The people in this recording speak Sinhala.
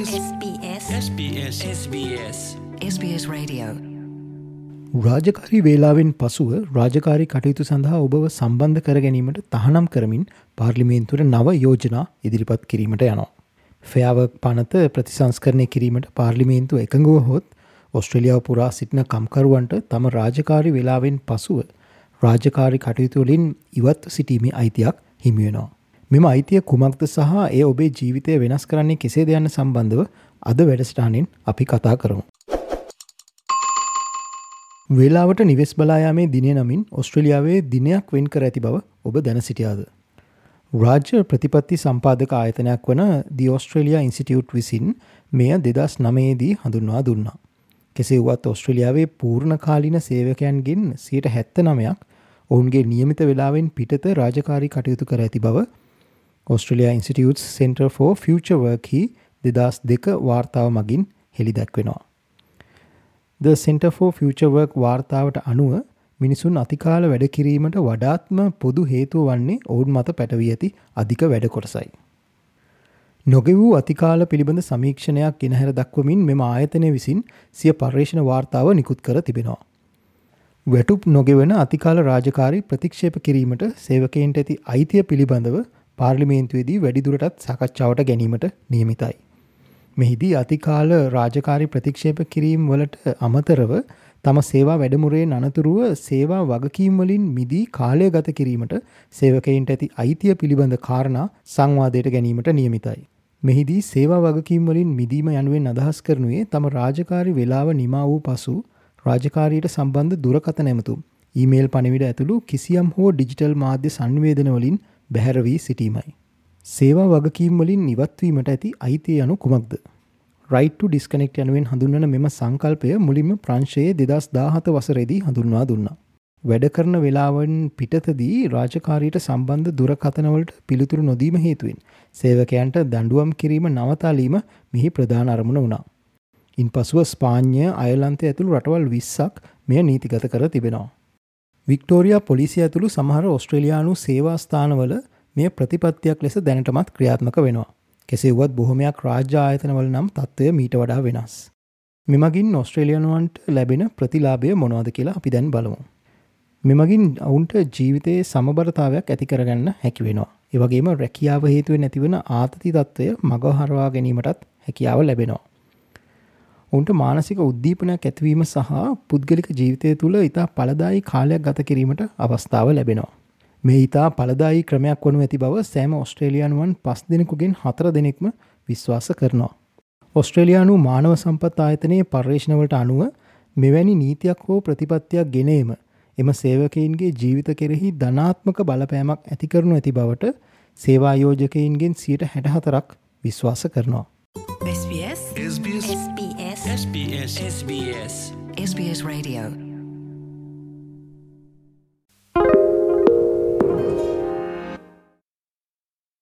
SBS SBS SBS SBS SBS Radio. රාජකාරී වේලාවෙන් පසුව රාජකාරී කටයුතු සඳහා ඔබව සම්බන්ධ කර ගැනීමට තහනම් කරමින් පාර්ලිමේන්තුවට නව යෝජනා ඉදිරිපත් කිරීමට යනවා. ෆයාවක් පනත ප්‍රතිසංස්කරණය කිරීමට පාර්ලිමේන්තු එකඟව හොත් ඔස්ට්‍රලියාව පුරා සිටින කම්කරුවන්ට තම රාජකාරි වෙලාවෙන් පසුව රාජකාරි කටයුතුවලින් ඉවත් සිටීමේ අයිතියක් හිමිවෙනවා. මෙම අයිතිය කුමක්ද සහ ඒ ඔබේ ජීවිතය වෙනස් කරන්නේ කෙසේ දෙයන්න සම්බන්ධව අද වැඩස්ටානෙන් අපි කතා කරමු. වෙලාවට නිවෙස් බලායාමේ දිනය නමින් ඔස්ට්‍රලියාවේ දිනයක් වෙන් කර ඇති බව ඔබ දැන සිටියාද. රාජ්‍ය ප්‍රතිපත්ති සම්පාදක ආයතනයක් වන දි ඔස්ට්‍රේලයා ඉන්සිටියුට් විසින් මෙය දෙදස් නමේදී හඳුන්වා දුන්නා. කෙසේ වුවත් ඔස්ට්‍රලියාවේ පූර්ණ කාලින සේවකයන්ගෙන් සියට හැත්ත නමයක් ඔවුන්ගේ නියමිත වෙලාවෙන් පිටත රාජකාරි කටයුතු කර ඇති බව ඔස්ට්‍රලයා ඉන්සිටියුට් සෙන්ටර් ෝ ෆචවර්හි දෙදස් දෙක වාර්තාව මගින් හෙළි දැක්වෙනවා. The Center for Future Work වාර්තාවට අනුව මිනිසුන් අතිකාල වැඩ කිරීමට වඩාත්ම පොදු හේතුව වන්නේ ඔවුන් මත පැටවී ඇති අධික වැඩ කොටසයි. නොගෙවූ අතිකාල පිළිබඳ සමීක්ෂණයක් ගෙනහැර දක්වමින් මෙම ආයතනය විසින් සිය පර්යේෂණ වාර්තාව නිකුත් කර තිබෙනවා. වැටුප් නොගෙවන අතිකාල රාජකාරි ප්‍රතික්ෂේප කිරීමට සේවකයින්ට ඇති අයිතිය පිළිබඳව පාර්ලිමේන්තුවේදී වැඩිදුරටත් සකච්ඡාවට ගැනීමට නියමිතයි. මෙහිදී අතිකාල රාජකාරි ප්‍රතික්ෂේප කිරීම් වලට අමතරව තම සේවා වැඩමුරේ අනතුරුව සේවා වගකීම්වලින් මිදී කාලය ගත කිරීමට සේවකයින්ට ඇති අයිතිය පිළිබඳ කාරණා සංවාදයට ගැනීමට නියමිතයි. මෙහිදී සේවා වගකීම්වලින් මිදීම යනුවෙන් අදහස් කරනුවේ තම රාජකාරි වෙලාව නිමා වූ පසු රාජකාරීට සම්බන්ධ දුරකත නැමතු. ඊමේල් පණවිඩ ඇතුළු කිසියම් හෝ ඩිජිටල් මාධ්‍ය සංවේදනවලින් බැහැරවී සිටීමයි. සේවා වගකීම් වලින් නිවත්වීමට ඇති අයිතිය යනු කුමක්ද. රයිට ඩිස්කනෙක්් යනුවෙන් හඳුන්වන මෙම සංකල්පය මුලින්ම ප්‍රංශයේ දෙදස් දාහත වසරේදී හඳුන්වා දුන්නා. වැඩ කරන වෙලාවන් පිටතදී රාජකාරීට සම්බන්ධ දුරකතනවලට පිළිතුරු නොදීම හේතුවෙන් සේවකයන්ට දඩුවම් කිරීම නවතාලීම මෙහි ප්‍රධාන අරමුණ වුණා. ඉන් පසුව ස්පාඥය අයලන්තය ඇතුළු රටවල් විස්සක් මෙය නීතිගත කර තිබෙනවා. වික්ටෝරයා පොලිසිය ඇතුළු සමහර ඔස්ට්‍රලයානු සේවාස්ථානවල මෙය ප්‍රතිපත්තියක් ලෙස දැනටමත් ක්‍රියාත්මක වෙනවා. කෙසේවත් බොහොමයක් රාජ්‍ය ආයතනවල නම් තත්ත්වය මීට වඩා වෙනස්. මෙමගින් ඔස්ට්‍රේලියනුවන්ට ලැබෙන ප්‍රතිලාභය මොනවාද කියලා අපි දැන් බලමු. මෙමගින් ඔවුන්ට ජීවිතයේ සමබරතාවයක් ඇති කරගන්න හැකි වෙනවා. ඒවගේම රැකියාව හේතුව නැතිවන ආතති තත්ත්වය මගහරවා ගැනීමටත් හැකියාව ලැබෙනවා. උන්ට මානසික උද්දීපනයක් ඇතිවීම සහ පුද්ගලික ජීවිතය තුළ ඉතා පලදායි කාලයක් ගත කිරීමට අවස්ථාව ලැබෙනවා. මේ ඉතා පලදායි ක්‍රමයක් වනු ඇති බව සෑම ඔස්ට්‍රේලියන්වන් පස් දෙනෙකුගෙන් හතර දෙනෙක්ම විශ්වාස කරනවා. ඔස්ට්‍රේලයානු මානව සම්පත් ආයතනයේ පර්යේෂණවලට අනුව මෙවැනි නීතියක් හෝ ප්‍රතිපත්තියක් ගෙනීම එම සේවකයින්ගේ ජීවිත කෙරෙහි ධනාත්මක බලපෑමක් ඇතිකරනු ඇති බවට සේවායෝජකයින්ගෙන් සියට හැටහතරක් විශ්වාස කරනවා. SBS SBS SBS Radio.